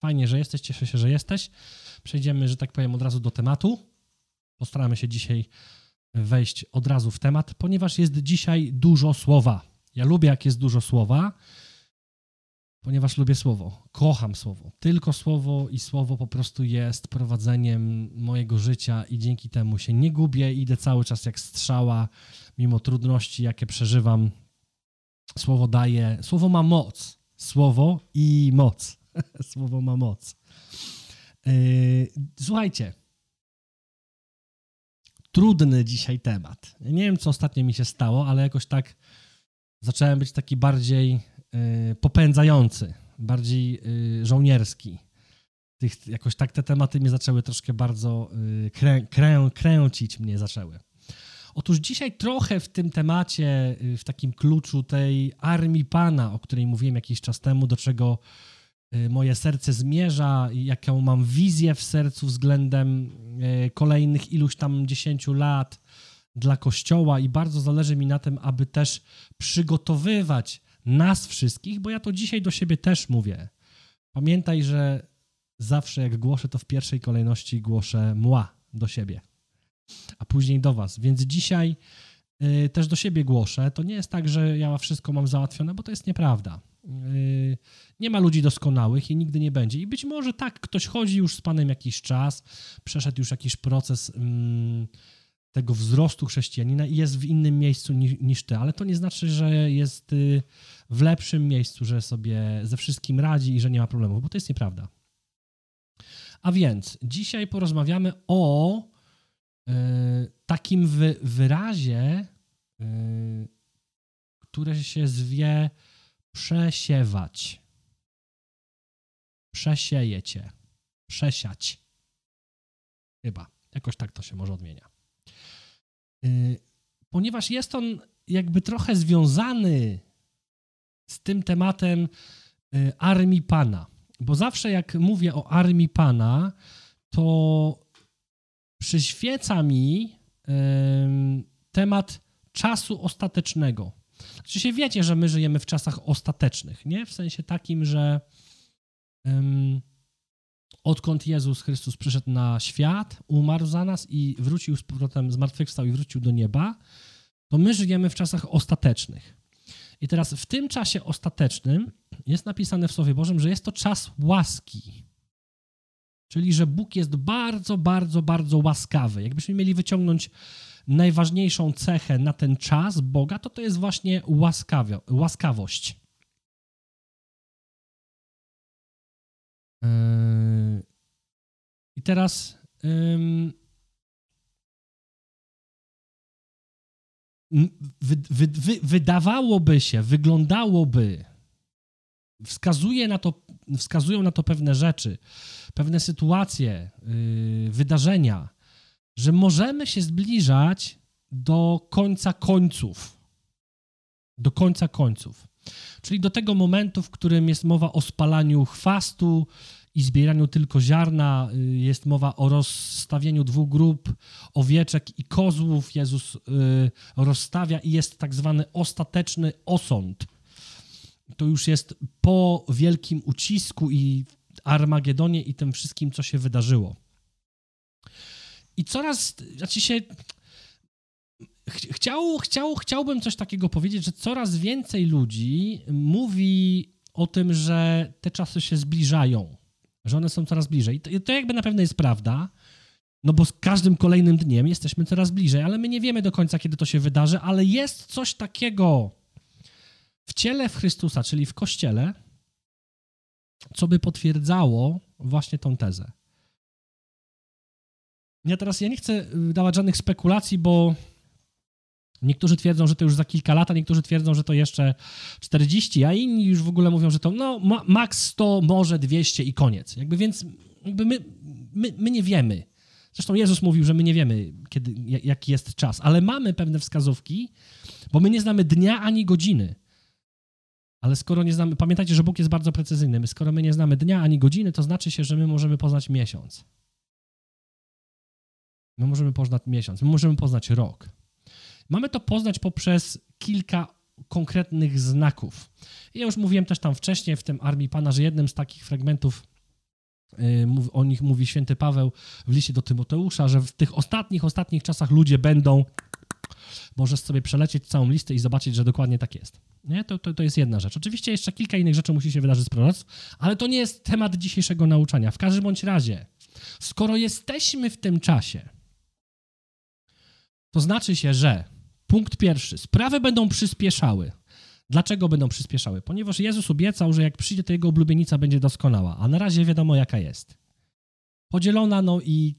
Fajnie, że jesteś, cieszę się, że jesteś. Przejdziemy, że tak powiem, od razu do tematu. Postaramy się dzisiaj wejść od razu w temat, ponieważ jest dzisiaj dużo słowa. Ja lubię, jak jest dużo słowa, ponieważ lubię słowo. Kocham słowo. Tylko słowo i słowo po prostu jest prowadzeniem mojego życia i dzięki temu się nie gubię. Idę cały czas jak strzała, mimo trudności, jakie przeżywam. Słowo daje, słowo ma moc. Słowo i moc. słowo ma moc. Yy, słuchajcie, trudny dzisiaj temat. Nie wiem, co ostatnio mi się stało, ale jakoś tak zacząłem być taki bardziej y, popędzający, bardziej y, żołnierski. Tych, jakoś tak te tematy mnie zaczęły troszkę bardzo krę, krę, kręcić mnie zaczęły. Otóż dzisiaj trochę w tym temacie, w takim kluczu tej armii Pana, o której mówiłem jakiś czas temu, do czego moje serce zmierza, jaką mam wizję w sercu względem y, kolejnych iluś tam dziesięciu lat dla Kościoła i bardzo zależy mi na tym, aby też przygotowywać nas wszystkich, bo ja to dzisiaj do siebie też mówię. Pamiętaj, że zawsze jak głoszę, to w pierwszej kolejności głoszę mła do siebie, a później do was. Więc dzisiaj y, też do siebie głoszę. To nie jest tak, że ja wszystko mam załatwione, bo to jest nieprawda. Y, nie ma ludzi doskonałych i nigdy nie będzie. I być może tak, ktoś chodzi już z Panem jakiś czas, przeszedł już jakiś proces mm, tego wzrostu chrześcijanina i jest w innym miejscu niż, ty, ale to nie znaczy, że jest y, w lepszym miejscu, że sobie ze wszystkim radzi i że nie ma problemów, bo to jest nieprawda. A więc dzisiaj porozmawiamy o y, takim wy, wyrazie, które się zwie przesiewać. Przesiejecie. Przesiać. Chyba. Jakoś tak to się może odmienia. Y, ponieważ jest on jakby trochę związany z tym tematem y, armii Pana. Bo zawsze jak mówię o armii Pana, to przyświeca mi temat czasu ostatecznego. Oczywiście wiecie, że my żyjemy w czasach ostatecznych, nie? W sensie takim, że odkąd Jezus Chrystus przyszedł na świat, umarł za nas i wrócił z powrotem, zmartwychwstał i wrócił do nieba, to my żyjemy w czasach ostatecznych. I teraz w tym czasie ostatecznym jest napisane w Słowie Bożym, że jest to czas łaski. Czyli, że Bóg jest bardzo, bardzo, bardzo łaskawy. Jakbyśmy mieli wyciągnąć najważniejszą cechę na ten czas Boga, to to jest właśnie łaskawość. Yy, I teraz wy, wy, wy, wydawałoby się, wyglądałoby, wskazuje na to, wskazują na to pewne rzeczy, pewne sytuacje, yy, wydarzenia, że możemy się zbliżać do końca końców. Do końca końców. Czyli do tego momentu, w którym jest mowa o spalaniu chwastu i zbieraniu tylko ziarna, y, jest mowa o rozstawieniu dwóch grup owieczek i kozłów. Jezus y, rozstawia i jest tak zwany ostateczny osąd. To już jest po wielkim ucisku i Armagedonie i tym wszystkim, co się wydarzyło. I coraz, znaczy się, chciał, chciał, chciałbym coś takiego powiedzieć, że coraz więcej ludzi mówi o tym, że te czasy się zbliżają, że one są coraz bliżej. I to, to jakby na pewno jest prawda, no bo z każdym kolejnym dniem jesteśmy coraz bliżej, ale my nie wiemy do końca, kiedy to się wydarzy, ale jest coś takiego w ciele w Chrystusa, czyli w Kościele, co by potwierdzało właśnie tą tezę. Ja teraz ja nie chcę dawać żadnych spekulacji, bo Niektórzy twierdzą, że to już za kilka lat, a niektórzy twierdzą, że to jeszcze 40, a inni już w ogóle mówią, że to no, ma, max 100, może 200 i koniec. Jakby więc jakby my, my, my nie wiemy. Zresztą Jezus mówił, że my nie wiemy, kiedy, jaki jest czas, ale mamy pewne wskazówki, bo my nie znamy dnia ani godziny. Ale skoro nie znamy, pamiętajcie, że Bóg jest bardzo precyzyjny. Skoro my nie znamy dnia ani godziny, to znaczy się, że my możemy poznać miesiąc. My możemy poznać miesiąc, my możemy poznać rok. Mamy to poznać poprzez kilka konkretnych znaków. Ja już mówiłem też tam wcześniej w tym Armii Pana, że jednym z takich fragmentów o nich mówi święty Paweł w liście do Tymoteusza, że w tych ostatnich, ostatnich czasach ludzie będą, możesz sobie przelecieć całą listę i zobaczyć, że dokładnie tak jest. Nie? To, to, to jest jedna rzecz. Oczywiście jeszcze kilka innych rzeczy musi się wydarzyć z proroctw, ale to nie jest temat dzisiejszego nauczania. W każdym bądź razie, skoro jesteśmy w tym czasie, to znaczy się, że punkt pierwszy, sprawy będą przyspieszały. Dlaczego będą przyspieszały? Ponieważ Jezus obiecał, że jak przyjdzie, to jego oblubienica będzie doskonała, a na razie wiadomo, jaka jest. Podzielona, no i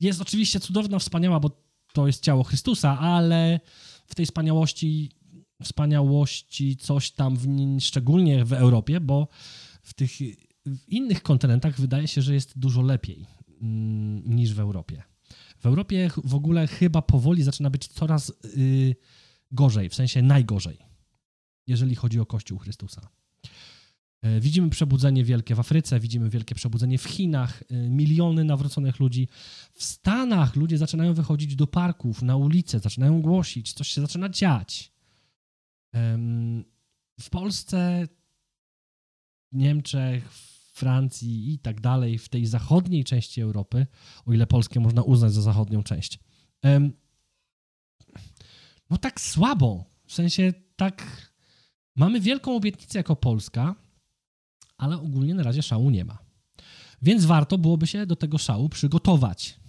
jest oczywiście cudowna, wspaniała, bo to jest ciało Chrystusa, ale w tej wspaniałości, wspaniałości coś tam, w, szczególnie w Europie, bo w tych w innych kontynentach wydaje się, że jest dużo lepiej mm, niż w Europie. W Europie w ogóle chyba powoli zaczyna być coraz y, gorzej, w sensie najgorzej, jeżeli chodzi o Kościół Chrystusa. E, widzimy przebudzenie wielkie w Afryce, widzimy wielkie przebudzenie w Chinach, e, miliony nawróconych ludzi. W Stanach ludzie zaczynają wychodzić do parków, na ulice, zaczynają głosić, coś się zaczyna dziać. W Polsce, Niemczech, Francji i tak dalej, w tej zachodniej części Europy, o ile Polskę można uznać za zachodnią część, no tak słabo. W sensie tak. Mamy wielką obietnicę jako Polska, ale ogólnie na razie szału nie ma. Więc warto byłoby się do tego szału przygotować.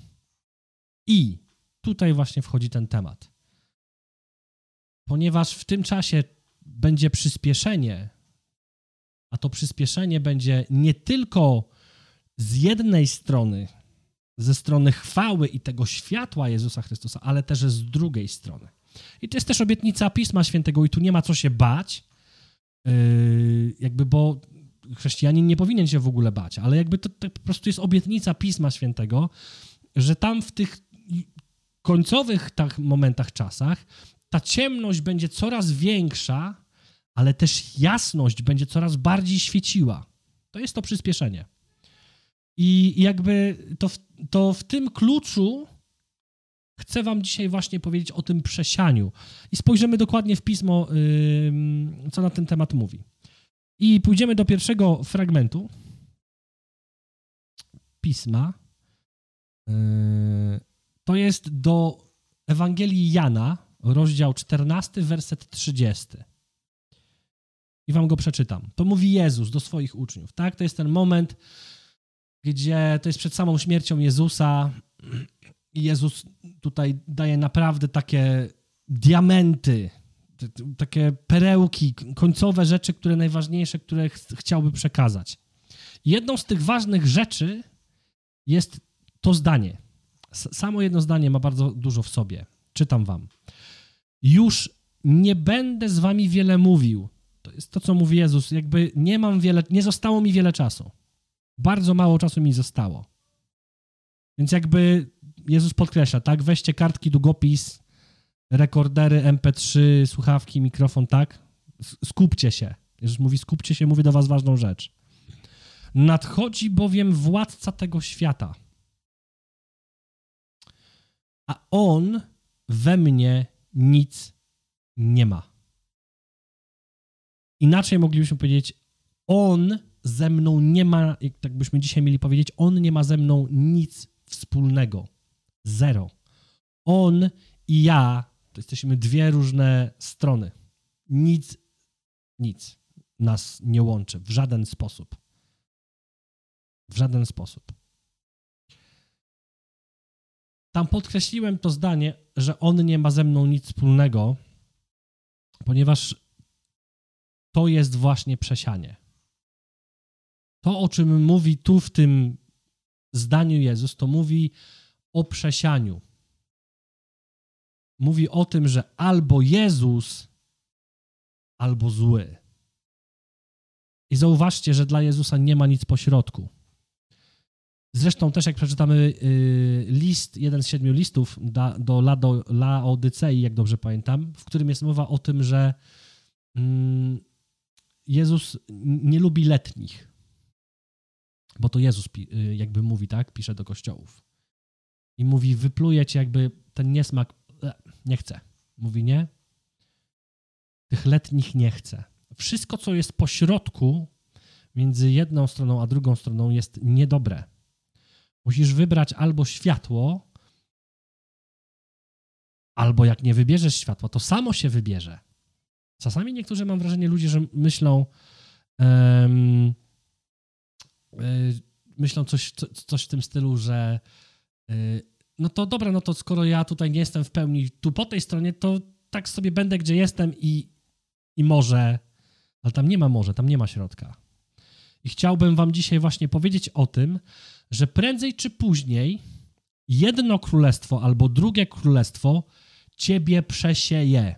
I tutaj właśnie wchodzi ten temat. Ponieważ w tym czasie będzie przyspieszenie, a to przyspieszenie będzie nie tylko z jednej strony, ze strony chwały i tego światła Jezusa Chrystusa, ale też z drugiej strony. I to jest też obietnica Pisma Świętego i tu nie ma co się bać, yy, jakby, bo chrześcijanin nie powinien się w ogóle bać, ale jakby to, to po prostu jest obietnica Pisma Świętego, że tam w tych końcowych tak momentach, czasach, ta ciemność będzie coraz większa, ale też jasność będzie coraz bardziej świeciła. To jest to przyspieszenie. I jakby to w, to w tym kluczu chcę Wam dzisiaj właśnie powiedzieć o tym przesianiu. I spojrzymy dokładnie w pismo, yy, co na ten temat mówi. I pójdziemy do pierwszego fragmentu pisma. Yy, to jest do Ewangelii Jana, rozdział 14, werset 30. I wam go przeczytam. To mówi Jezus do swoich uczniów, tak? To jest ten moment, gdzie to jest przed samą śmiercią Jezusa i Jezus tutaj daje naprawdę takie diamenty, takie perełki, końcowe rzeczy, które najważniejsze, które ch chciałby przekazać. Jedną z tych ważnych rzeczy jest to zdanie. Samo jedno zdanie ma bardzo dużo w sobie. Czytam wam. Już nie będę z wami wiele mówił. To jest to, co mówi Jezus. Jakby nie mam wiele, nie zostało mi wiele czasu. Bardzo mało czasu mi zostało. Więc jakby Jezus podkreśla, tak? Weźcie kartki, długopis, rekordery, MP3, słuchawki, mikrofon, tak? Skupcie się. Jezus mówi, skupcie się, mówię do was ważną rzecz. Nadchodzi bowiem władca tego świata, a on we mnie nic nie ma. Inaczej moglibyśmy powiedzieć, on ze mną nie ma, jak byśmy dzisiaj mieli powiedzieć, on nie ma ze mną nic wspólnego. Zero. On i ja to jesteśmy dwie różne strony. Nic, nic nas nie łączy w żaden sposób. W żaden sposób. Tam podkreśliłem to zdanie, że on nie ma ze mną nic wspólnego, ponieważ to jest właśnie przesianie. To, o czym mówi tu w tym zdaniu Jezus, to mówi o przesianiu. Mówi o tym, że albo Jezus, albo zły. I zauważcie, że dla Jezusa nie ma nic pośrodku. Zresztą też jak przeczytamy y, list, jeden z siedmiu listów do, Laodycei, jak dobrze pamiętam, w którym jest mowa o tym, że mm, Jezus nie lubi letnich, bo to Jezus y, jakby mówi, tak, pisze do kościołów i mówi, wypluje ci jakby ten niesmak, e, nie chce. Mówi nie, tych letnich nie chce. Wszystko, co jest po środku, między jedną stroną a drugą stroną jest niedobre. Musisz wybrać albo światło, albo jak nie wybierzesz światła, to samo się wybierze. Czasami niektórzy, mam wrażenie, ludzie, że myślą, um, myślą coś, coś w tym stylu, że y, no to dobra, no to skoro ja tutaj nie jestem w pełni tu po tej stronie, to tak sobie będę, gdzie jestem i, i może, ale tam nie ma może, tam nie ma środka. I chciałbym wam dzisiaj właśnie powiedzieć o tym, że prędzej czy później jedno królestwo albo drugie królestwo ciebie przesieje.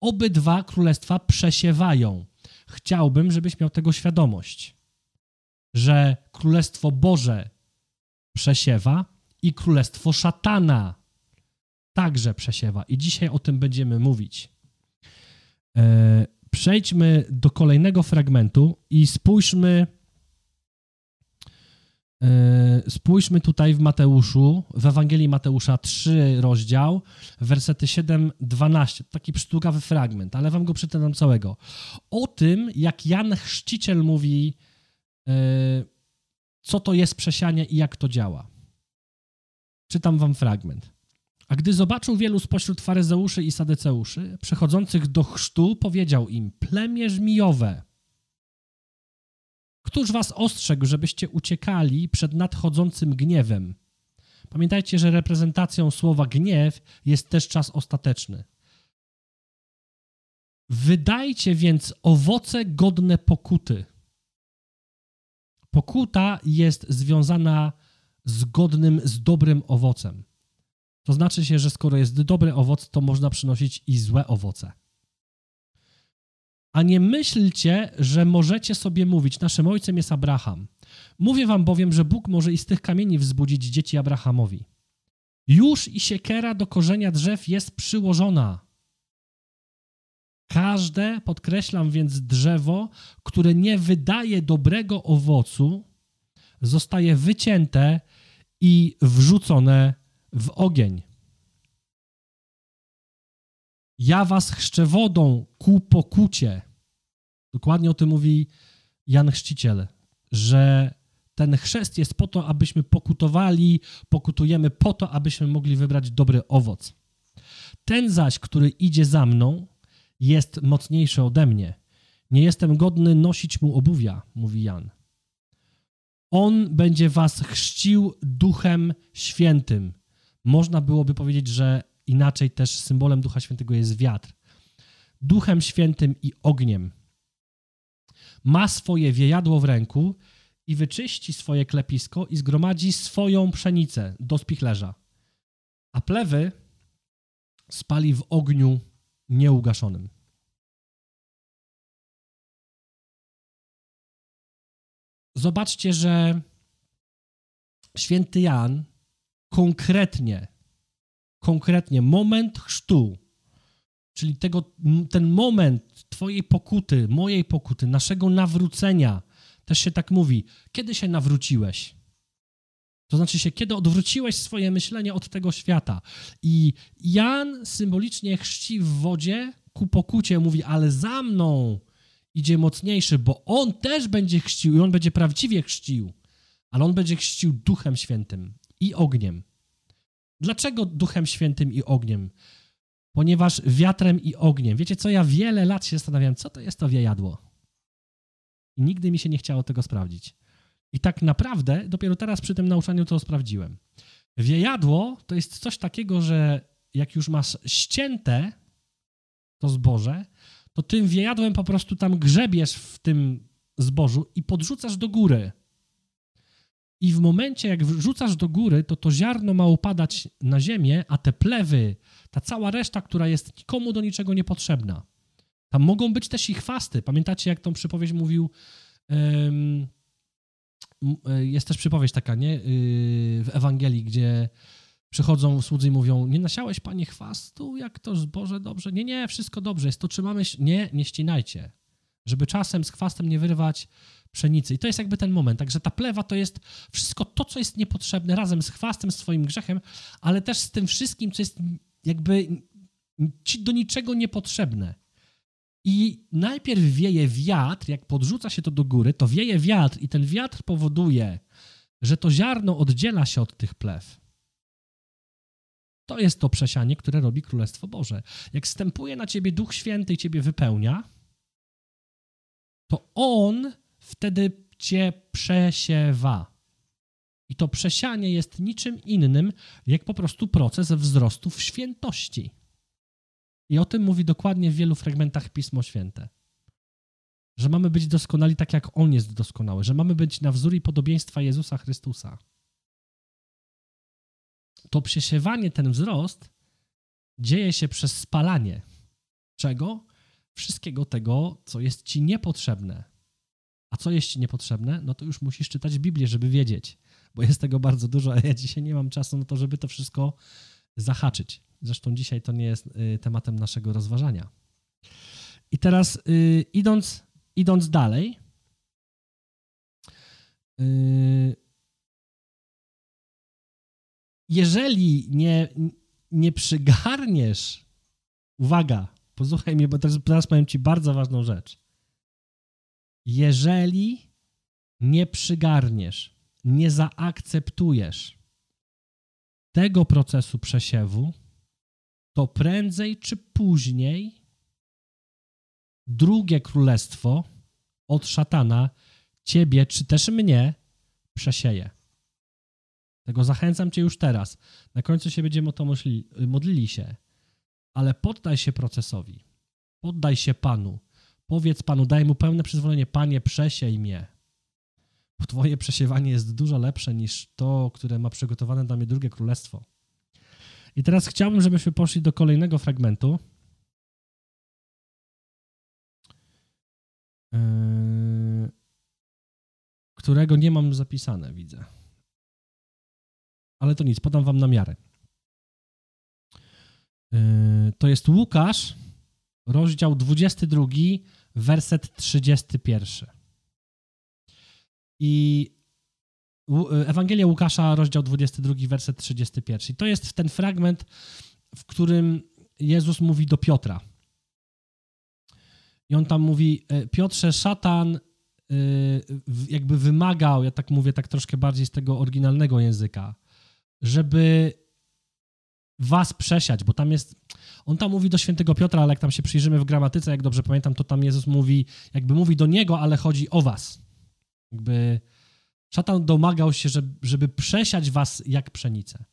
Obydwa królestwa przesiewają. Chciałbym, żebyś miał tego świadomość, że królestwo Boże przesiewa i królestwo szatana także przesiewa. I dzisiaj o tym będziemy mówić. E, przejdźmy do kolejnego fragmentu i spójrzmy spójrzmy tutaj w Mateuszu, w Ewangelii Mateusza 3 rozdział, wersety 7-12. Taki przytukawy fragment, ale wam go przeczytam całego. O tym, jak Jan Chrzciciel mówi, e, co to jest przesianie i jak to działa. Czytam wam fragment. A gdy zobaczył wielu spośród faryzeuszy i sadyceuszy, przechodzących do chrztu, powiedział im, plemię żmijowe, Któż was ostrzegł, żebyście uciekali przed nadchodzącym gniewem? Pamiętajcie, że reprezentacją słowa gniew jest też czas ostateczny. Wydajcie więc owoce godne pokuty. Pokuta jest związana z godnym, z dobrym owocem. To znaczy się, że skoro jest dobry owoc, to można przynosić i złe owoce. A nie myślcie, że możecie sobie mówić, naszym ojcem jest Abraham. Mówię wam bowiem, że Bóg może i z tych kamieni wzbudzić dzieci Abrahamowi. Już i siekiera do korzenia drzew jest przyłożona. Każde, podkreślam więc, drzewo, które nie wydaje dobrego owocu, zostaje wycięte i wrzucone w ogień. Ja was chrzczę wodą ku pokucie. Dokładnie o tym mówi Jan Chrzciciel, że ten chrzest jest po to, abyśmy pokutowali, pokutujemy po to, abyśmy mogli wybrać dobry owoc. Ten zaś, który idzie za mną, jest mocniejszy ode mnie. Nie jestem godny nosić mu obuwia, mówi Jan. On będzie was chrzcił duchem świętym. Można byłoby powiedzieć, że inaczej też symbolem Ducha Świętego jest wiatr. Duchem Świętym i ogniem. Ma swoje wiejadło w ręku i wyczyści swoje klepisko i zgromadzi swoją pszenicę do spichlerza. A plewy spali w ogniu nieugaszonym. Zobaczcie, że święty Jan konkretnie konkretnie moment chrztu, czyli tego, ten moment Twojej pokuty, mojej pokuty, naszego nawrócenia, też się tak mówi, kiedy się nawróciłeś? To znaczy się, kiedy odwróciłeś swoje myślenie od tego świata. I Jan symbolicznie chrzci w wodzie ku pokucie, mówi, ale za mną idzie mocniejszy, bo on też będzie chrzcił i on będzie prawdziwie chrzcił, ale on będzie chrzcił Duchem Świętym i ogniem. Dlaczego Duchem Świętym i ogniem? Ponieważ wiatrem i ogniem. Wiecie co, ja wiele lat się zastanawiałem, co to jest to wiejadło. I nigdy mi się nie chciało tego sprawdzić. I tak naprawdę dopiero teraz przy tym nauczaniu to sprawdziłem. Wiejadło to jest coś takiego, że jak już masz ścięte to zboże, to tym wiejadłem po prostu tam grzebiesz w tym zbożu i podrzucasz do góry. I w momencie, jak wrzucasz do góry, to to ziarno ma upadać na ziemię, a te plewy, ta cała reszta, która jest nikomu do niczego niepotrzebna. Tam mogą być też i chwasty. Pamiętacie, jak tą przypowieść mówił. Um, jest też przypowieść taka, nie? Yy, w Ewangelii, gdzie przychodzą słudzy i mówią: Nie nasiałeś panie chwastu, jak to zboże dobrze? Nie, nie, wszystko dobrze. Jest to trzymamy. Nie, nie ścinajcie. Żeby czasem z chwastem nie wyrwać pszenicy. I to jest jakby ten moment. Także ta plewa to jest wszystko to, co jest niepotrzebne, razem z chwastem, swoim grzechem, ale też z tym wszystkim, co jest jakby do niczego niepotrzebne. I najpierw wieje wiatr, jak podrzuca się to do góry, to wieje wiatr i ten wiatr powoduje, że to ziarno oddziela się od tych plew. To jest to przesianie, które robi Królestwo Boże. Jak stępuje na ciebie Duch Święty i ciebie wypełnia, to On wtedy cię przesiewa. I to przesianie jest niczym innym, jak po prostu proces wzrostu w świętości. I o tym mówi dokładnie w wielu fragmentach Pismo Święte. Że mamy być doskonali tak, jak On jest doskonały, że mamy być na wzór i podobieństwa Jezusa Chrystusa. To przesiewanie, ten wzrost dzieje się przez spalanie. Czego? Wszystkiego tego, co jest ci niepotrzebne. A co jest ci niepotrzebne? No to już musisz czytać Biblię, żeby wiedzieć, bo jest tego bardzo dużo, a ja dzisiaj nie mam czasu na to, żeby to wszystko zahaczyć. Zresztą dzisiaj to nie jest y, tematem naszego rozważania. I teraz y, idąc, idąc dalej, y, jeżeli nie, nie przygarniesz, uwaga, posłuchaj mnie, bo teraz, teraz powiem Ci bardzo ważną rzecz. Jeżeli nie przygarniesz, nie zaakceptujesz tego procesu przesiewu, to prędzej czy później drugie królestwo od szatana ciebie, czy też mnie przesieje. Tego zachęcam cię już teraz. Na końcu się będziemy o to modlili, modlili się. Ale poddaj się procesowi. Poddaj się Panu. Powiedz Panu, daj Mu pełne przyzwolenie. Panie, przesiej mnie. Bo Twoje przesiewanie jest dużo lepsze niż to, które ma przygotowane dla mnie drugie królestwo. I teraz chciałbym, żebyśmy poszli do kolejnego fragmentu. Yy, którego nie mam zapisane, widzę. Ale to nic, podam wam na miarę. Yy, to jest Łukasz, rozdział 22, werset 31. I Y, Ewangelia Łukasza, rozdział 22, werset 31. I to jest ten fragment, w którym Jezus mówi do Piotra. I on tam mówi, e, Piotrze, szatan y, jakby wymagał, ja tak mówię tak troszkę bardziej z tego oryginalnego języka, żeby was przesiać, bo tam jest, on tam mówi do świętego Piotra, ale jak tam się przyjrzymy w gramatyce, jak dobrze pamiętam, to tam Jezus mówi, jakby mówi do niego, ale chodzi o was. Jakby Szatan domagał się, żeby, żeby przesiać was jak pszenicę.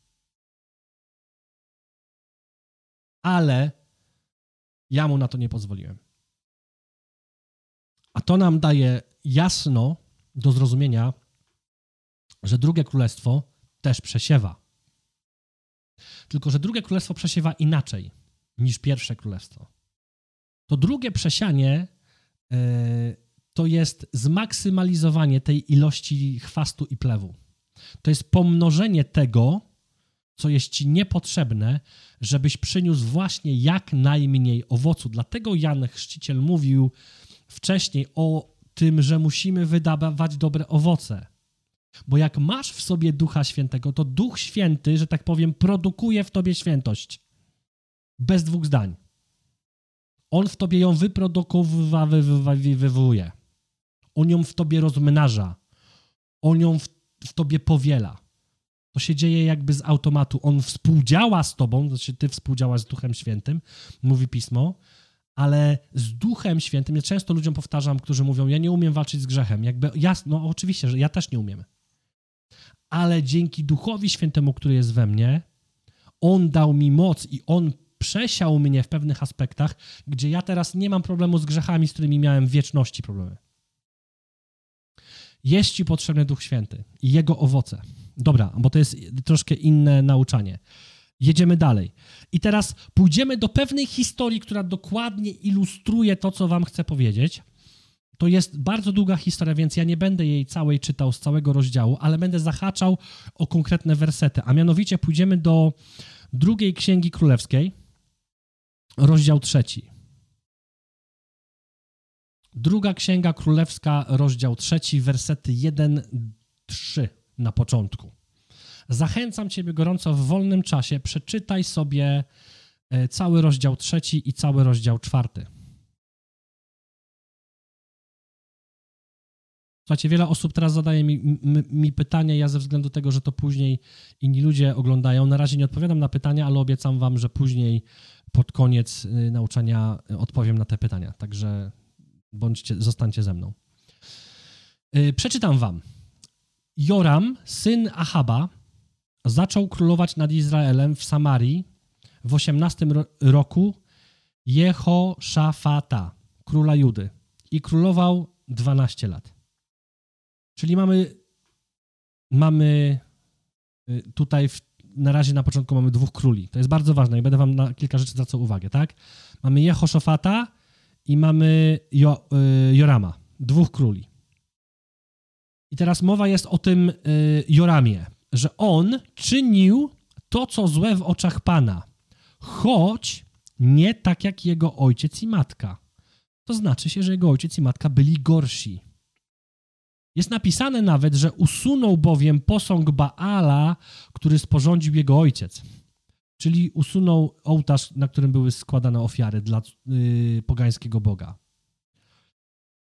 Ale ja mu na to nie pozwoliłem. A to nam daje jasno do zrozumienia, że drugie królestwo też przesiewa. Tylko, że drugie królestwo przesiewa inaczej niż pierwsze królestwo. To drugie przesianie yy, to jest zmaksymalizowanie tej ilości chwastu i plewu. To jest pomnożenie tego, co jest ci niepotrzebne, żebyś przyniósł właśnie jak najmniej owocu. Dlatego Jan Chrzciciel mówił wcześniej o tym, że musimy wydawać dobre owoce. Bo jak masz w sobie Ducha Świętego, to Duch Święty, że tak powiem, produkuje w tobie świętość. Bez dwóch zdań. On w tobie ją wyprodukowuje. On ją w tobie rozmnaża. On ją w, w tobie powiela. To się dzieje jakby z automatu. On współdziała z tobą, znaczy ty współdziałasz z Duchem Świętym, mówi Pismo, ale z Duchem Świętym, ja często ludziom powtarzam, którzy mówią, ja nie umiem walczyć z grzechem. Jakby, jasno, no oczywiście, że ja też nie umiem. Ale dzięki Duchowi Świętemu, który jest we mnie, On dał mi moc i On przesiał mnie w pewnych aspektach, gdzie ja teraz nie mam problemu z grzechami, z którymi miałem w wieczności problemy. Jest ci potrzebny Duch Święty i jego owoce. Dobra, bo to jest troszkę inne nauczanie. Jedziemy dalej. I teraz pójdziemy do pewnej historii, która dokładnie ilustruje to, co wam chcę powiedzieć. To jest bardzo długa historia, więc ja nie będę jej całej czytał z całego rozdziału, ale będę zahaczał o konkretne wersety. A mianowicie pójdziemy do drugiej księgi królewskiej, rozdział trzeci. Druga Księga Królewska, rozdział trzeci, wersety 1-3 na początku. Zachęcam Ciebie gorąco w wolnym czasie, przeczytaj sobie e, cały rozdział trzeci i cały rozdział czwarty. Słuchajcie, wiele osób teraz zadaje mi, mi, mi pytania, ja ze względu tego, że to później inni ludzie oglądają, na razie nie odpowiadam na pytania, ale obiecam wam, że później pod koniec y, nauczania odpowiem na te pytania. Także bądźcie, zostańcie ze mną. Y, przeczytam wam. Joram, syn Ahaba, zaczął królować nad Izraelem w Samarii w 18 roku Jehoszafata, króla Judy. I królował 12 lat. Czyli mamy, mamy y, tutaj w, na razie na początku mamy dwóch króli. To jest bardzo ważne i będę wam na kilka rzeczy zwracał uwagę, tak? Mamy Jehoszafata i mamy jo, y, Jorama, dwóch króli. I teraz mowa jest o tym y, Joramie, że on czynił to, co złe w oczach Pana, choć nie tak jak jego ojciec i matka. To znaczy się, że jego ojciec i matka byli gorsi. Jest napisane nawet, że usunął bowiem posąg Baala, który sporządził jego ojciec. Czyli usunął ołtarz, na którym były składane ofiary dla yy, pogańskiego boga.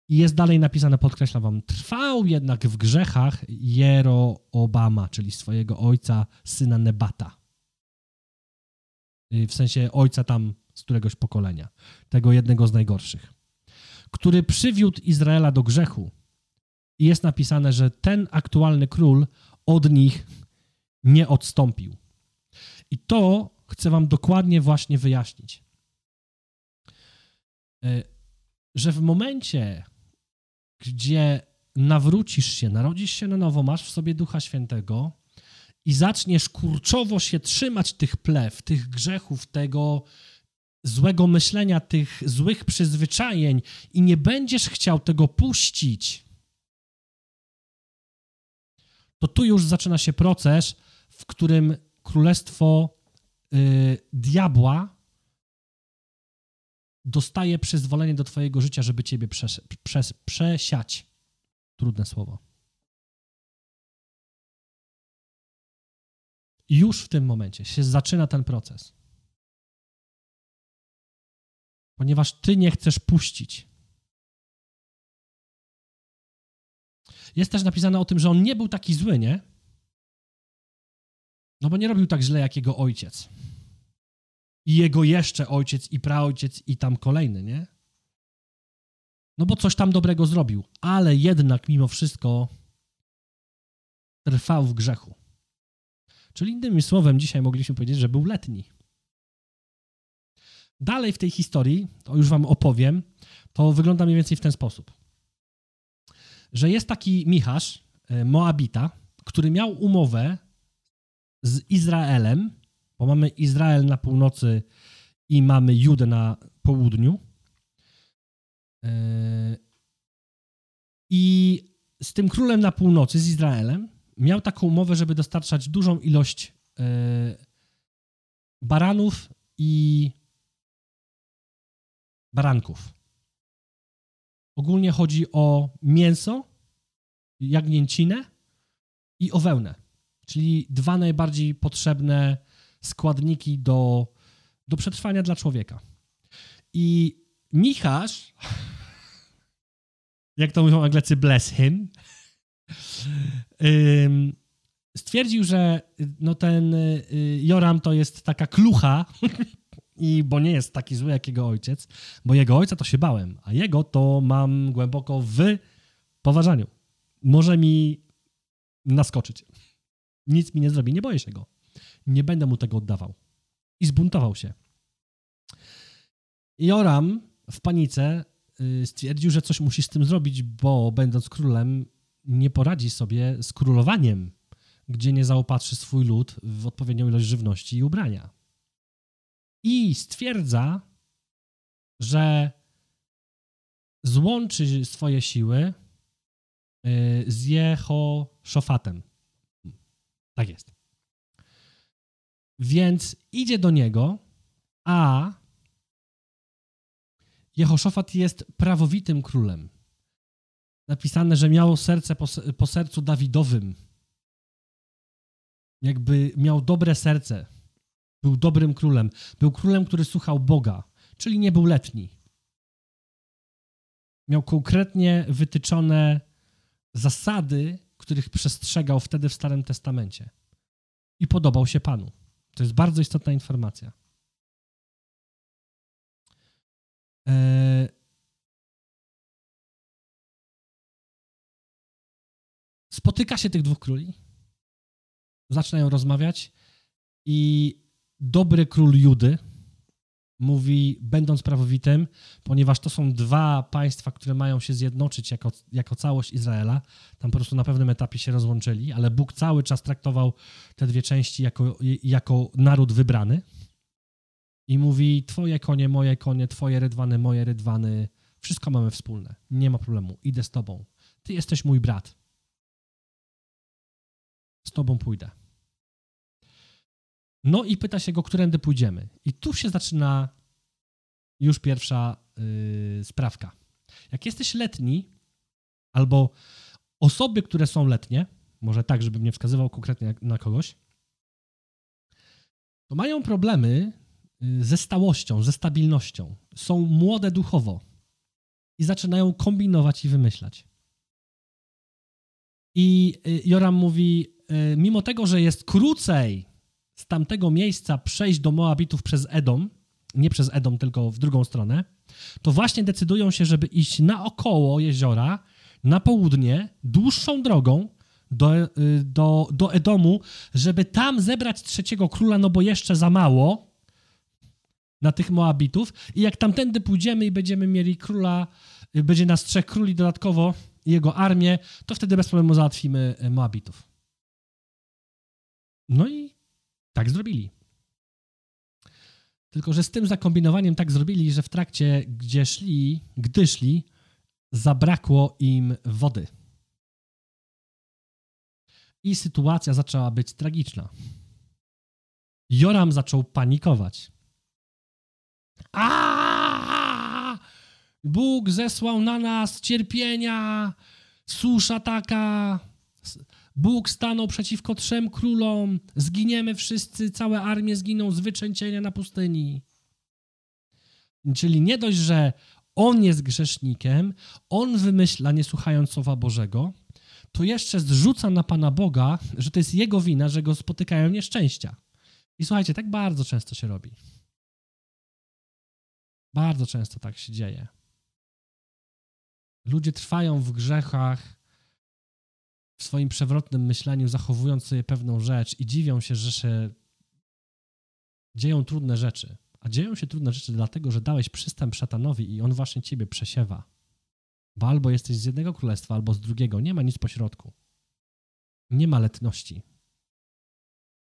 I jest dalej napisane, podkreślam wam, trwał jednak w grzechach Jeroobama, czyli swojego ojca, syna Nebata. Y, w sensie ojca tam z któregoś pokolenia, tego jednego z najgorszych, który przywiódł Izraela do grzechu. I jest napisane, że ten aktualny król od nich nie odstąpił. I to chcę wam dokładnie właśnie wyjaśnić. Y, że w momencie, gdzie nawrócisz się, narodzisz się na nowo, masz w sobie Ducha Świętego i zaczniesz kurczowo się trzymać tych plew, tych grzechów, tego złego myślenia, tych złych przyzwyczajeń i nie będziesz chciał tego puścić, to tu już zaczyna się proces, w którym królestwo y, diabła dostaje przyzwolenie do Twojego życia, żeby Ciebie przes, przes, przesiać. Trudne słowo. Już w tym momencie się zaczyna ten proces. Ponieważ Ty nie chcesz puścić. Jest też napisane o tym, że on nie był taki zły, nie? No bo nie robił tak źle jak jego ojciec i jego jeszcze ojciec i praojciec i tam kolejny, nie? No bo coś tam dobrego zrobił, ale jednak mimo wszystko trwał w grzechu. Czyli innymi słowem, dzisiaj mogliśmy powiedzieć, że był letni. Dalej w tej historii, to już wam opowiem, to wygląda mniej więcej w ten sposób. Że jest taki Michasz, e, Moabita, który miał umowę z Izraelem bo mamy Izrael na północy i mamy Judę na południu. E, I z tym królem na północy, z Izraelem, miał taką umowę, żeby dostarczać dużą ilość e, baranów i baranków. Ogólnie chodzi o mięso, jagnięcinę i o wełnę, czyli dwa najbardziej potrzebne składniki do, do przetrwania dla człowieka. I Michasz, jak to mówią Anglecy, bless him, stwierdził, że no ten y, Joram to jest taka klucha, i bo nie jest taki zły jak jego ojciec, bo jego ojca to się bałem, a jego to mam głęboko w poważaniu. Może mi naskoczyć. Nic mi nie zrobi, nie boję się go nie będę mu tego oddawał. I zbuntował się. Joram w panice y, stwierdził, że coś musi z tym zrobić, bo będąc królem nie poradzi sobie z królowaniem, gdzie nie zaopatrzy swój lud w odpowiednią ilość żywności i ubrania. I stwierdza, że złączy swoje siły y, z Jehoszofatem. Tak jest. Więc idzie do niego, a Jehoszafat jest prawowitym królem. Napisane, że miał serce po, po sercu Dawidowym. Jakby miał dobre serce. Był dobrym królem. Był królem, który słuchał Boga, czyli nie był letni. Miał konkretnie wytyczone zasady, których przestrzegał wtedy w Starym Testamencie. I podobał się Panu. To jest bardzo istotna informacja. Eee... Spotyka się tych dwóch króli, zaczynają rozmawiać i dobry król Judy, mówi, będąc prawowitym, ponieważ to są dwa państwa, które mają się zjednoczyć jako, jako całość Izraela. Tam po prostu na pewnym etapie się rozłączyli, ale Bóg cały czas traktował te dwie części jako, jako naród wybrany. I mówi: Twoje konie, moje konie, Twoje rydwany, moje rydwany. Wszystko mamy wspólne. Nie ma problemu. Idę z Tobą. Ty jesteś mój brat. Z Tobą pójdę. No i pyta się go, którędy pójdziemy. I tu się zaczyna już pierwsza yy, sprawka. Jak jesteś letni, albo osoby, które są letnie, może tak, żebym nie wskazywał konkretnie na kogoś, to mają problemy y, ze stałością, ze stabilnością. Są młode duchowo i zaczynają kombinować i wymyślać. I y, Joram mówi, y, mimo tego, że jest krócej z tamtego miejsca przejść do Moabitów przez Edom, nie przez Edom, tylko w drugą stronę, to właśnie decydują się, żeby iść naokoło jeziora, na południe, dłuższą drogą do, y, do, do Edomu, żeby tam zebrać trzeciego króla, no bo jeszcze za mało na tych Moabitów. I jak tamtędy pójdziemy i będziemy mieli króla, y, będzie nas trzech króli dodatkowo jego armię, to wtedy bez problemu załatwimy y, Moabitów. No i zrobili. Tylko, że z tym zakombinowaniem tak zrobili, że w trakcie, gdzie szli, gdy szli, zabrakło im wody. I sytuacja zaczęła być tragiczna. Joram zaczął panikować. A! Bóg zesłał na nas cierpienia, susza taka, Bóg stanął przeciwko trzem królom, zginiemy wszyscy, całe armie zginą z wyczęcienia na pustyni. Czyli nie dość, że on jest grzesznikiem, on wymyśla, nie słuchając słowa Bożego, to jeszcze zrzuca na Pana Boga, że to jest jego wina, że go spotykają nieszczęścia. I słuchajcie, tak bardzo często się robi. Bardzo często tak się dzieje. Ludzie trwają w grzechach, w swoim przewrotnym myśleniu, zachowując sobie pewną rzecz i dziwią się, że się dzieją trudne rzeczy. A dzieją się trudne rzeczy dlatego, że dałeś przystęp szatanowi i on właśnie ciebie przesiewa. Bo albo jesteś z jednego królestwa, albo z drugiego. Nie ma nic pośrodku. Nie ma letności.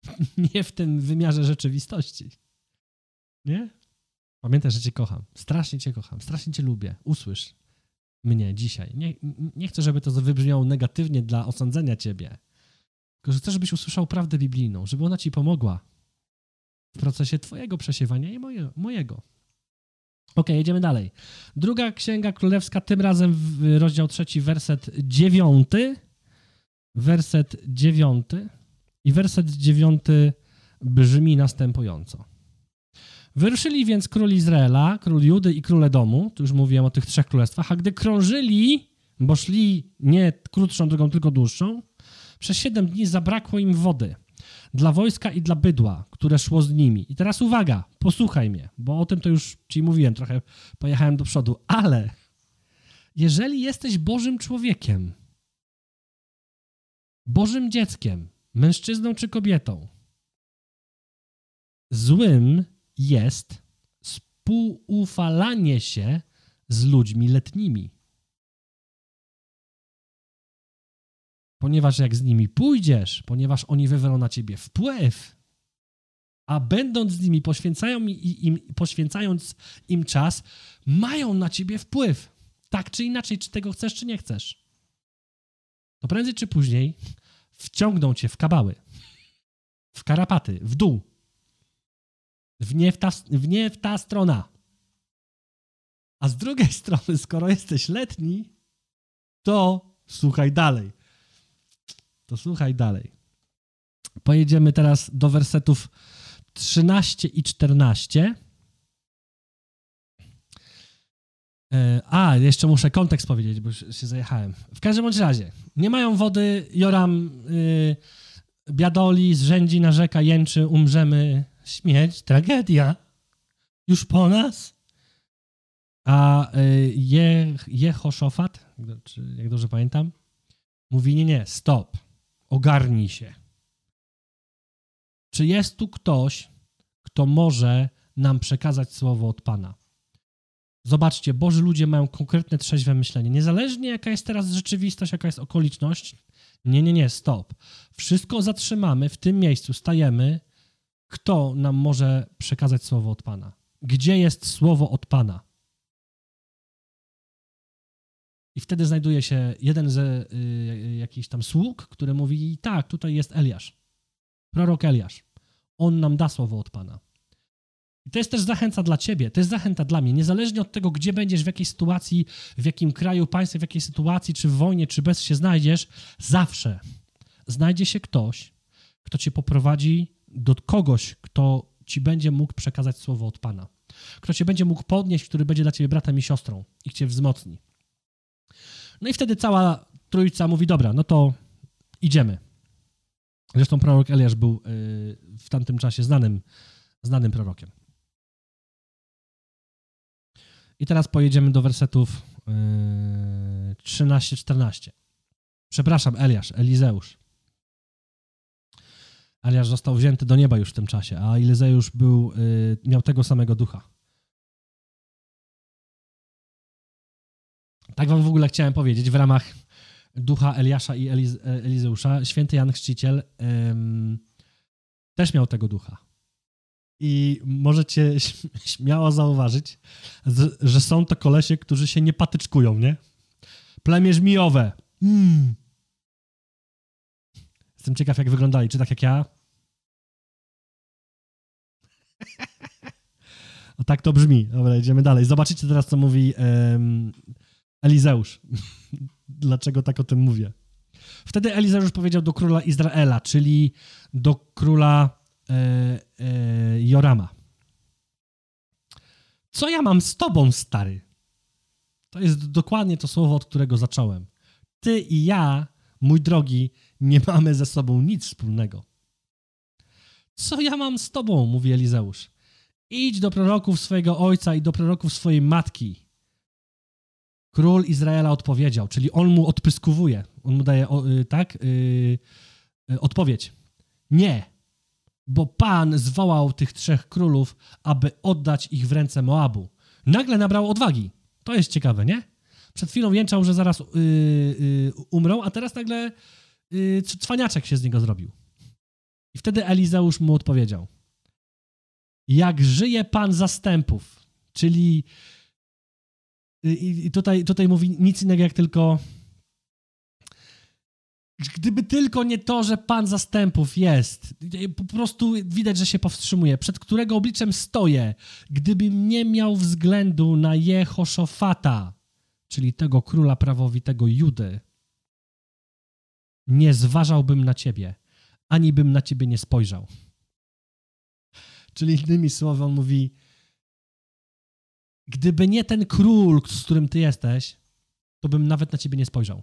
Nie w tym wymiarze rzeczywistości. Nie? Pamiętaj, że cię kocham. Strasznie cię kocham. Strasznie cię lubię. Usłysz mnie dzisiaj. Nie, nie chcę, żeby to wybrzmiało negatywnie dla osądzenia ciebie, tylko że chcę, żebyś usłyszał prawdę biblijną, żeby ona ci pomogła w procesie twojego przesiewania i moje, mojego. Ok, jedziemy dalej. Druga Księga Królewska, tym razem rozdział trzeci, werset dziewiąty. Werset dziewiąty. I werset dziewiąty brzmi następująco. Wyruszyli więc król Izraela, król Judy i król Edomu, tu już mówiłem o tych trzech królestwach, a gdy krążyli, bo szli nie krótszą drogą, tylko dłuższą, przez siedem dni zabrakło im wody dla wojska i dla bydła, które szło z nimi. I teraz uwaga, posłuchaj mnie, bo o tym to już ci mówiłem, trochę pojechałem do przodu, ale jeżeli jesteś Bożym człowiekiem, Bożym dzieckiem, mężczyzną czy kobietą, złym jest współufalanie się z ludźmi letnimi. Ponieważ jak z nimi pójdziesz, ponieważ oni wywrą na ciebie wpływ, a będąc z nimi, poświęcają im, poświęcając im czas, mają na ciebie wpływ. Tak czy inaczej, czy tego chcesz, czy nie chcesz. To prędzej czy później wciągną cię w kabały, w karapaty, w dół w nie w ta, w nie w ta strona. A z drugiej strony, skoro jesteś letni, to słuchaj dalej. To słuchaj dalej. Pojedziemy teraz do wersetów 13 i 14. E, a, jeszcze muszę kontekst powiedzieć, bo się zajechałem. W każdym bądź razie, nie mają wody, Joram y, biadoli, zrzędzi, narzeka, jęczy, umrzemy, śmierć, tragedia. Już po nas? A y, Je, Jehoszofat, czy jak dobrze pamiętam, mówi, nie, nie, stop, ogarnij się. Czy jest tu ktoś, kto może nam przekazać słowo od Pana? Zobaczcie, Boży ludzie mają konkretne, trzeźwe myślenie. Niezależnie jaka jest teraz rzeczywistość, jaka jest okoliczność. Nie, nie, nie, stop. Wszystko zatrzymamy, w tym miejscu stajemy. Kto nam może przekazać słowo od Pana? Gdzie jest słowo od Pana? I wtedy znajduje się jeden ze y, jakichś tam sług, który mówi: Tak, tutaj jest Eliasz, prorok Eliasz. On nam da słowo od Pana. I to jest też zachęta dla ciebie, to jest zachęta dla mnie. Niezależnie od tego, gdzie będziesz, w jakiej sytuacji, w jakim kraju, państwie, w jakiej sytuacji, czy w wojnie, czy bez się znajdziesz, zawsze znajdzie się ktoś, kto cię poprowadzi do kogoś, kto ci będzie mógł przekazać słowo od Pana. Kto cię będzie mógł podnieść, który będzie dla ciebie bratem i siostrą i cię wzmocni. No i wtedy cała trójca mówi, dobra, no to idziemy. Zresztą prorok Eliasz był y, w tamtym czasie znanym, znanym prorokiem. I teraz pojedziemy do wersetów yy, 13-14. Przepraszam, Eliasz, Elizeusz. Eliasz został wzięty do nieba już w tym czasie, a Elizeusz był, yy, miał tego samego ducha. Tak wam w ogóle chciałem powiedzieć w ramach ducha Eliasza i Eliz Elizeusza. Święty Jan Chrzciciel też miał tego ducha. I możecie śmiało zauważyć, że są to kolesie, którzy się nie patyczkują, nie? Plemię żmijowe. Mm. Jestem ciekaw, jak wyglądali. Czy tak jak ja? O tak to brzmi. Dobra, idziemy dalej. Zobaczycie teraz, co mówi um, Elizeusz. Dlaczego tak o tym mówię? Wtedy Elizeusz powiedział do króla Izraela, czyli do króla e, e, Jorama. Co ja mam z tobą, stary? To jest dokładnie to słowo, od którego zacząłem. Ty i ja, mój drogi, nie mamy ze sobą nic wspólnego. Co ja mam z tobą? mówi Elizeusz. Idź do proroków swojego ojca i do proroków swojej matki. Król Izraela odpowiedział, czyli on mu odpyskowuje. On mu daje, y, tak, yy, yy, odpowiedź. Nie, bo Pan zwołał tych trzech królów, aby oddać ich w ręce Moabu. Nagle nabrał odwagi. To jest ciekawe, nie? Przed chwilą jęczał, że zaraz umrą, a teraz nagle cwaniaczek się z niego zrobił. I wtedy Elizeusz mu odpowiedział. Jak żyje Pan zastępów, czyli y, i tutaj, tutaj mówi nic innego jak tylko Gdyby tylko nie to, że Pan zastępów jest, po prostu widać, że się powstrzymuje, przed którego obliczem stoję, gdybym nie miał względu na Jehoszofata, czyli tego króla prawowitego Judy, nie zważałbym na Ciebie, ani bym na Ciebie nie spojrzał. Czyli innymi słowy, on mówi, gdyby nie ten król, z którym Ty jesteś, to bym nawet na Ciebie nie spojrzał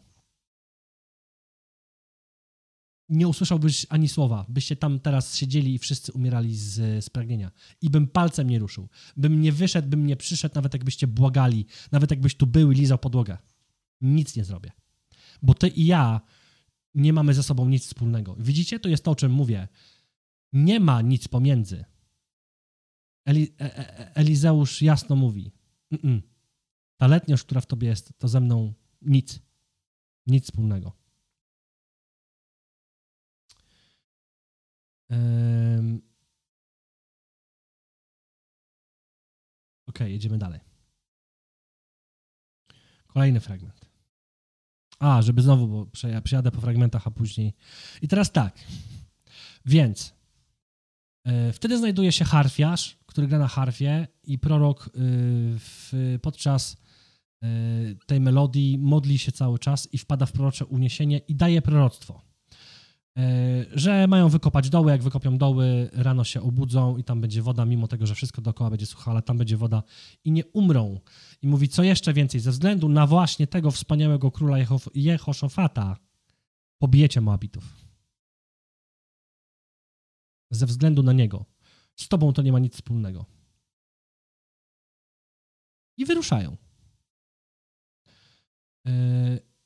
nie usłyszałbyś ani słowa, byście tam teraz siedzieli i wszyscy umierali z, z pragnienia. I bym palcem nie ruszył. Bym nie wyszedł, bym nie przyszedł, nawet jakbyście błagali, nawet jakbyś tu był i lizał podłogę. Nic nie zrobię. Bo ty i ja nie mamy ze sobą nic wspólnego. Widzicie? To jest to, o czym mówię. Nie ma nic pomiędzy. Eli, e, e, e Elizeusz jasno mówi. -mm. Ta letniość, która w tobie jest, to ze mną nic. Nic wspólnego. Um... Ok, jedziemy dalej. Kolejny fragment. A, żeby znowu, bo przejadę po fragmentach, a później. I teraz tak. Więc wtedy znajduje się harfiarz, który gra na harfie, i prorok yy, w, podczas yy, tej melodii modli się cały czas i wpada w prorocze uniesienie i daje proroctwo. że mają wykopać doły, jak wykopią doły, rano się obudzą i tam będzie woda, mimo tego, że wszystko dookoła będzie suche, ale tam będzie woda i nie umrą. I mówi, co jeszcze więcej, ze względu na właśnie tego wspaniałego króla Jehoszofata pobijecie Moabitów. Ze względu na niego. Z tobą to nie ma nic wspólnego. I wyruszają.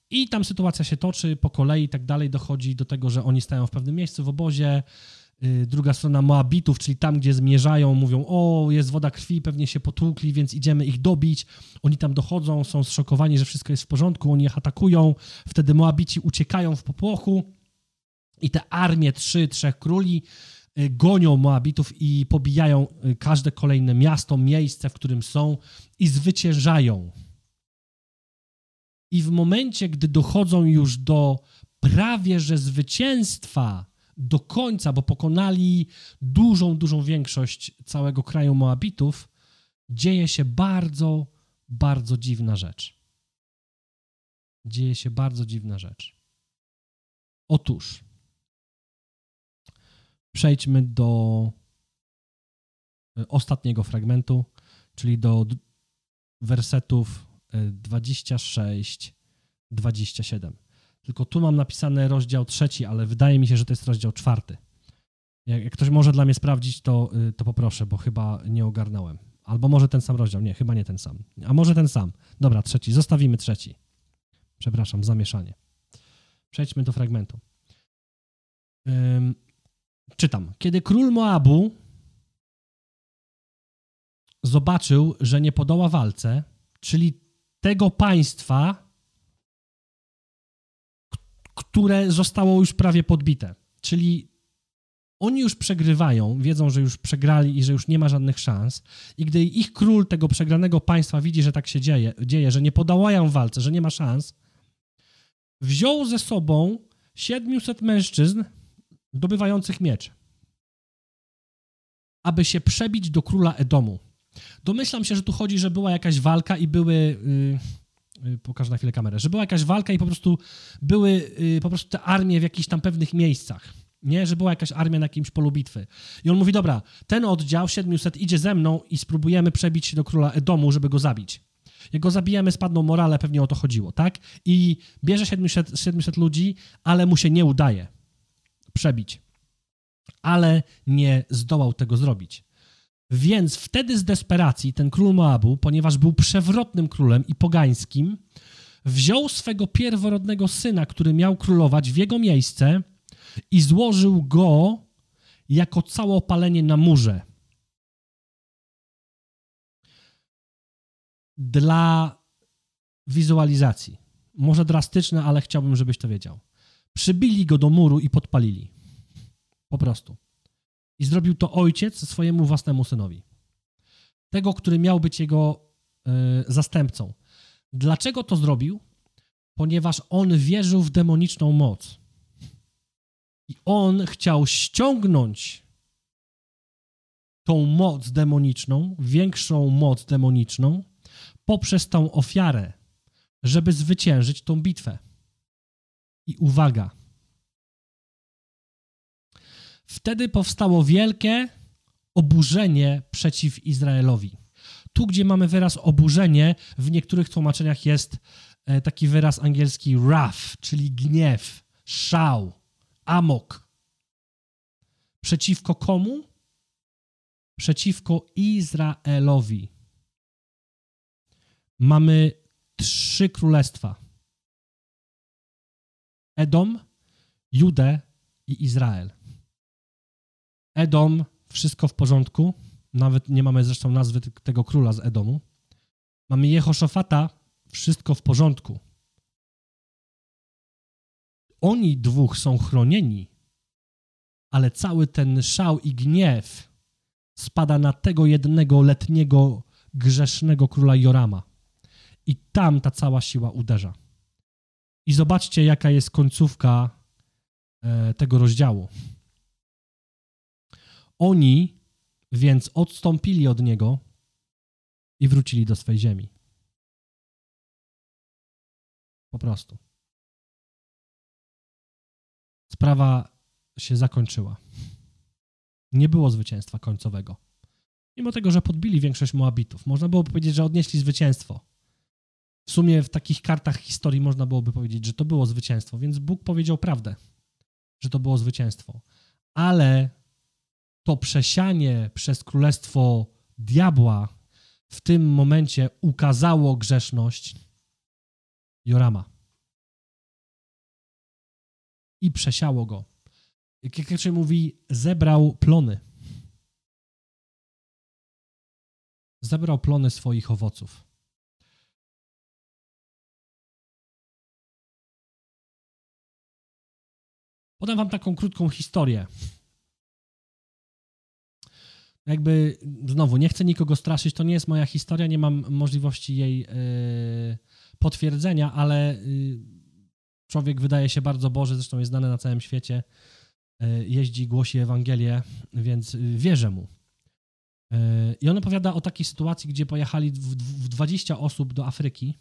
I tam sytuacja się toczy po kolei i tak dalej. Dochodzi do tego, że oni stają w pewnym miejscu w obozie. Y, druga strona Moabitów, czyli tam, gdzie zmierzają, mówią: O, jest woda krwi, pewnie się potłukli, więc idziemy ich dobić. Oni tam dochodzą, są zszokowani, że wszystko jest w porządku, oni ich atakują. Wtedy Moabici uciekają w popłochu i te armie trzy, trzech króli gonią Moabitów i pobijają y, każde kolejne miasto, miejsce, w którym są i zwyciężają. I w momencie, gdy dochodzą już do prawie że zwycięstwa do końca, bo pokonali dużą, dużą większość całego kraju Moabitów, dzieje się bardzo, bardzo dziwna rzecz. Dzieje się bardzo dziwna rzecz. Otóż przejdźmy do e, ostatniego fragmentu, czyli do wersetów 26, 27. Tylko tu mam napisany rozdział trzeci, ale wydaje mi się, że to jest rozdział czwarty. Jak, ktoś może dla mnie sprawdzić, to, y, to poproszę, bo chyba nie ogarnąłem. Albo może ten sam rozdział. Nie, chyba nie ten sam. A może ten sam. Dobra, trzeci. Zostawimy trzeci. Przepraszam, zamieszanie. Przejdźmy do fragmentu. Czytam. Kiedy król Moabu zobaczył, że nie podoła walce, czyli tego państwa, które zostało już prawie podbite. Czyli oni już przegrywają, wiedzą, że już przegrali i że już nie ma żadnych szans. I gdy ich król tego przegranego państwa widzi, że tak się dzieje, dzieje że nie podałają walce, że nie ma szans, wziął ze sobą 700 mężczyzn dobywających miecz, aby się przebić do króla Edomu. Domyślam się, że tu chodzi, że była jakaś walka i były. Yy, yy, pokażę na chwilę kamerę. Że była jakaś walka i po prostu były yy, po prostu te armie w jakichś tam pewnych miejscach. Nie, że była jakaś armia na jakimś polu bitwy. I on mówi: Dobra, ten oddział 700 idzie ze mną i spróbujemy przebić się do króla Edomu, żeby go zabić. Jak go zabijemy, spadną morale, pewnie o to chodziło, tak? I bierze 700, 700 ludzi, ale mu się nie udaje przebić. Ale nie zdołał tego zrobić. Więc wtedy z desperacji ten król Moabu, ponieważ był przewrotnym królem i pogańskim, wziął swego pierworodnego syna, który miał królować w jego miejsce i złożył go jako całopalenie na murze. Dla wizualizacji. Może drastyczne, ale chciałbym, żebyś to wiedział. Przybili go do muru i podpalili. Po prostu. I zrobił to ojciec swojemu własnemu synowi. Tego, który miał być jego y, zastępcą. Dlaczego to zrobił? Ponieważ on wierzył w demoniczną moc. I on chciał ściągnąć tą moc demoniczną, większą moc demoniczną, poprzez tą ofiarę, żeby zwyciężyć tą bitwę. I uwaga, Wtedy powstało wielkie oburzenie przeciw Izraelowi. Tu, gdzie mamy wyraz oburzenie, w niektórych tłumaczeniach jest e, taki wyraz angielski wrath, czyli gniew, szał, amok. Przeciwko komu? Przeciwko Izraelowi. Mamy trzy królestwa: Edom, Judę i Izrael. Edom, wszystko w porządku. Nawet nie mamy zresztą nazwy tego króla z Edomu. Mamy Jehoszafata, wszystko w porządku. Oni dwóch są chronieni, ale cały ten szał i gniew spada na tego jednego letniego, grzesznego króla Jorama. I tam ta cała siła uderza. I zobaczcie, jaka jest końcówka e, tego rozdziału. Oni więc odstąpili od niego i wrócili do swej ziemi. Po prostu. Sprawa się zakończyła. Nie było zwycięstwa końcowego. Mimo tego, że podbili większość Moabitów. Można było powiedzieć, że odnieśli zwycięstwo. W sumie w takich kartach historii można byłoby powiedzieć, że to było zwycięstwo, więc Bóg powiedział prawdę, że to było zwycięstwo. Ale to przesianie przez królestwo diabła w tym momencie ukazało grzeszność Jorama. I przesiało go. Jak raczej mówi, zebrał plony. Zebrał plony swoich owoców. Podam wam taką krótką historię. Jakby znowu, nie chcę nikogo straszyć, to nie jest moja historia, nie mam możliwości jej yy, potwierdzenia, ale yy, człowiek wydaje się bardzo Boży, zresztą jest znany na całym świecie, yy, jeździ, głosi Ewangelię, więc wierzę mu. I on opowiada o takiej sytuacji, gdzie pojechali w, w 20 osób do Afryki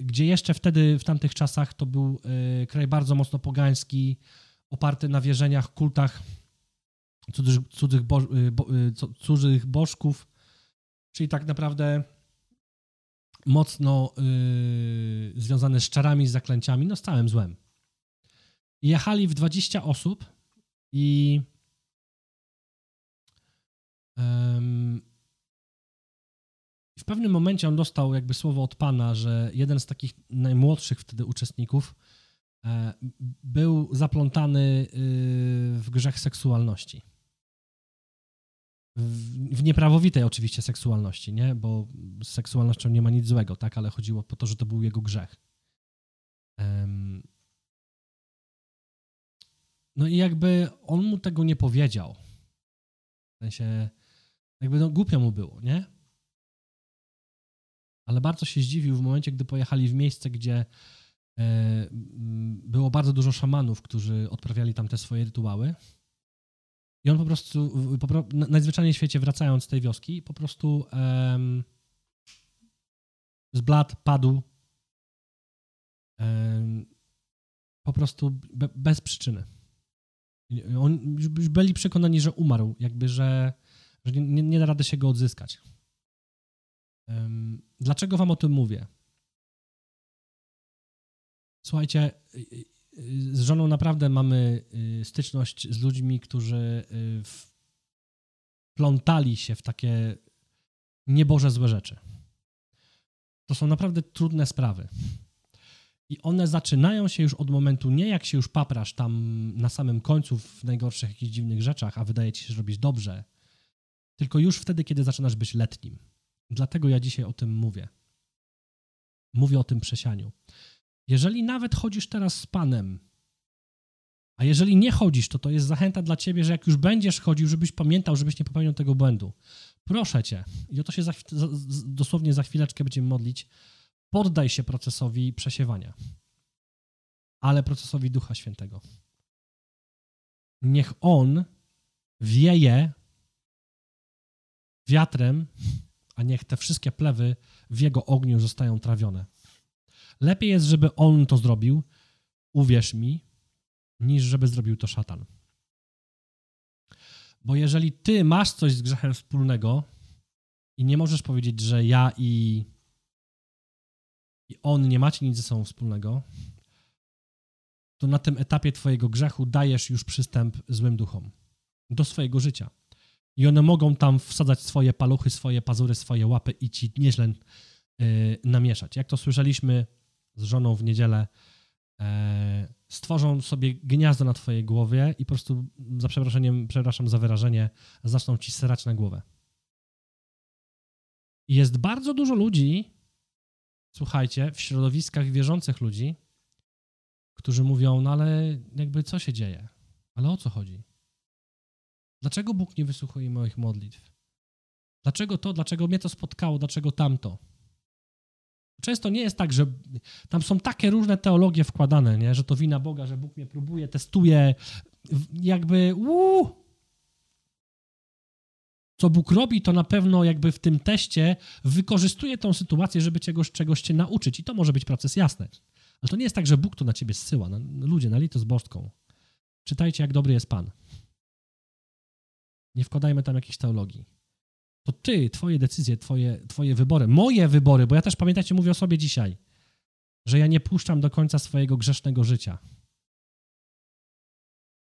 gdzie jeszcze wtedy, w tamtych czasach, to był e, kraj bardzo mocno pogański, oparty na wierzeniach, kultach cudzych, cudzych, bo, e, bo, cudzych bożków, czyli tak naprawdę mocno yy, związane z czarami, z zaklęciami, no z całym złem. Jechali w 20 osób i pewnym momencie on dostał jakby słowo od Pana, że jeden z takich najmłodszych wtedy uczestników e, był zaplątany y, w grzech seksualności. W nieprawowitej oczywiście seksualności, nie? Bo z seksualnością nie ma nic złego, tak? Ale chodziło po to, że to był jego grzech. No i jakby on mu tego nie powiedział. W sensie, jakby no głupio mu było, nie? Ale bardzo się zdziwił w momencie, gdy pojechali w miejsce, gdzie e, było bardzo dużo szamanów, którzy odprawiali tam te swoje rytuały. I on po prostu, po, najzwyczajniej w świecie wracając z tej wioski, po prostu um, zbladł, padł. Um, po prostu be, bez przyczyny. On, już byli przekonani, że umarł, jakby, że, że nie, nie da rady się go odzyskać. Dlaczego wam o tym mówię? Słuchajcie, y, y, z żoną naprawdę mamy y, styczność z ludźmi, którzy wplątali się w takie nieboże złe rzeczy. To są naprawdę trudne sprawy. I one zaczynają się już od momentu, nie jak się już paprasz tam na samym końcu w najgorszych jakichś dziwnych rzeczach, a wydaje ci się, że robisz dobrze, tylko już wtedy, kiedy zaczynasz być letnim. Dlatego ja dzisiaj o tym mówię. Mówię o tym przesianiu. Jeżeli nawet chodzisz teraz z Panem, a jeżeli nie chodzisz, to to jest zachęta dla ciebie, że jak już będziesz chodził, żebyś pamiętał, żebyś nie popełnił tego błędu. Proszę cię, i o to się za, dosłownie za chwileczkę będziemy modlić, poddaj się procesowi przesiewania, ale procesowi Ducha Świętego. Niech On wieje wiatrem a niech te wszystkie plewy w jego ogniu zostają trawione. Lepiej jest, żeby on to zrobił, uwierz mi, niż żeby zrobił to szatan. Bo jeżeli ty masz coś z grzechem wspólnego i nie możesz powiedzieć, że ja i, i on nie macie nic ze sobą wspólnego, to na tym etapie twojego grzechu dajesz już przystęp złym duchom do swojego życia. I one mogą tam wsadzać swoje paluchy, swoje pazury, swoje łapy i ci nieźle yy, namieszać. Jak to słyszeliśmy z żoną w niedzielę, yy, stworzą sobie gniazdo na twojej głowie i po prostu, za przeproszeniem, przepraszam za wyrażenie, zaczną ci serać na głowę. Jest bardzo dużo ludzi, słuchajcie, w środowiskach wierzących ludzi, którzy mówią, no ale jakby co się dzieje? Ale o co chodzi? Dlaczego Bóg nie wysłuchuje moich modlitw? Dlaczego to, dlaczego mnie to spotkało, dlaczego tamto? Często nie jest tak, że tam są takie różne teologie wkładane, nie? że to wina Boga, że Bóg mnie próbuje, testuje, jakby uu. Co Bóg robi, to na pewno jakby w tym teście wykorzystuje tą sytuację, żeby czegoś, czegoś cię nauczyć i to może być proces jasny. Ale to nie jest tak, że Bóg to na ciebie zsyła. No, ludzie, na lito z bożką. czytajcie, jak dobry jest Pan. Nie wkładajmy tam jakiejś teologii. To ty, twoje decyzje, twoje, twoje wybory, moje wybory, bo ja też pamiętajcie, mówię o sobie dzisiaj, że ja nie puszczam do końca swojego grzesznego życia.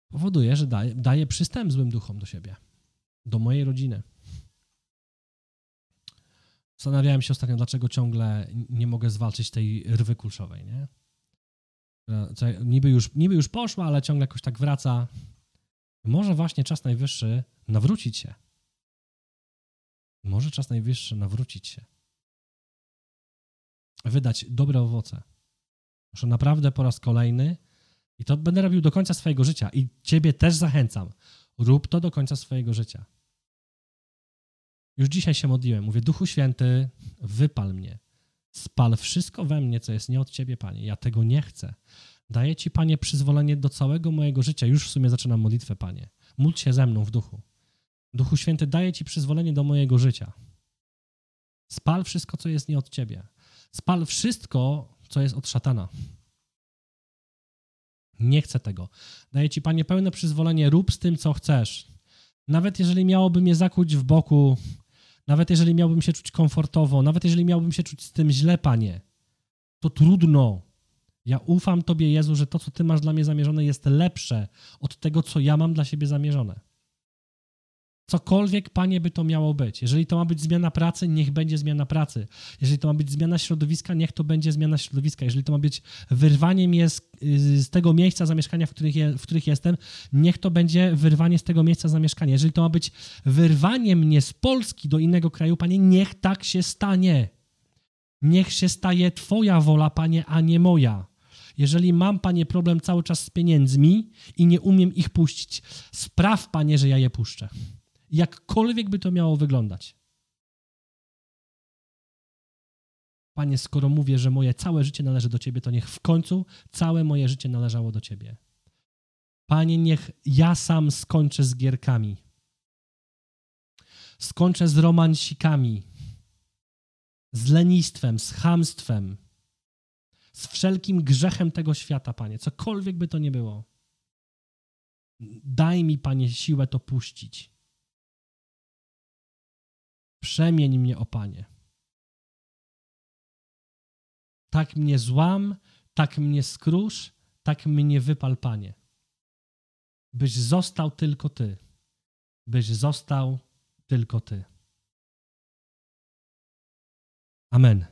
Powoduje, że daję, przystęp złym duchom do siebie, do mojej rodziny. Zastanawiałem się ostatnio, dlaczego ciągle nie mogę zwalczyć tej rwy kulszowej, nie? Niby już, niby już poszła, ale ciągle jakoś tak wraca. Może właśnie czas najwyższy nawrócić się. Może czas najwyższy nawrócić się. Wydać dobre owoce. Muszę naprawdę po raz kolejny i to będę robił do końca swojego życia i ciebie też zachęcam. Rób to do końca swojego życia. Już dzisiaj się modliłem. Mówię, Duchu Święty, wypal mnie. Spal wszystko we mnie, co jest nie od Ciebie, Panie. Ja tego nie chcę. Daję Ci, Panie, przyzwolenie do całego mojego życia. Już w sumie zaczynam modlitwę, Panie. Módl się ze mną w duchu. Duchu Święty, daję Ci przyzwolenie do mojego życia. Spal wszystko, co jest nie od Ciebie. Spal wszystko, co jest od szatana. Nie chcę tego. Daję Ci, Panie, pełne przyzwolenie. Rób z tym, co chcesz. Nawet jeżeli miałoby mnie zakuć w boku, nawet jeżeli miałbym się czuć komfortowo, nawet jeżeli miałbym się czuć z tym źle, Panie, to trudno. Ja ufam Tobie, Jezu, że to, co Ty masz dla mnie zamierzone, jest lepsze od tego, co ja mam dla siebie zamierzone. Cokolwiek, Panie, by to miało być. Jeżeli to ma być zmiana pracy, niech będzie zmiana pracy. Jeżeli to ma być zmiana środowiska, niech to będzie zmiana środowiska. Jeżeli to ma być wyrwanie mnie z, z tego miejsca zamieszkania, w których, je, w których jestem, niech to będzie wyrwanie z tego miejsca zamieszkania. Jeżeli to ma być wyrwanie mnie z Polski do innego kraju, Panie, niech tak się stanie. Niech się staje Twoja wola, Panie, a nie moja. Jeżeli mam, Panie, problem cały czas z pieniędzmi i nie umiem ich puścić, spraw, Panie, że ja je puszczę jakkolwiek by to miało wyglądać. Panie, skoro mówię, że moje całe życie należy do Ciebie, to niech w końcu całe moje życie należało do Ciebie. Panie, niech ja sam skończę z gierkami. Skończę z romansikami, z lenistwem, z chamstwem, z wszelkim grzechem tego świata, Panie, cokolwiek by to nie było. Daj mi, Panie, siłę to puścić. Przemień mnie, o Panie. Tak mnie złam, tak mnie skrusz, tak mnie wypal, Panie. Byś został tylko Ty. Byś został tylko Ty. Amen.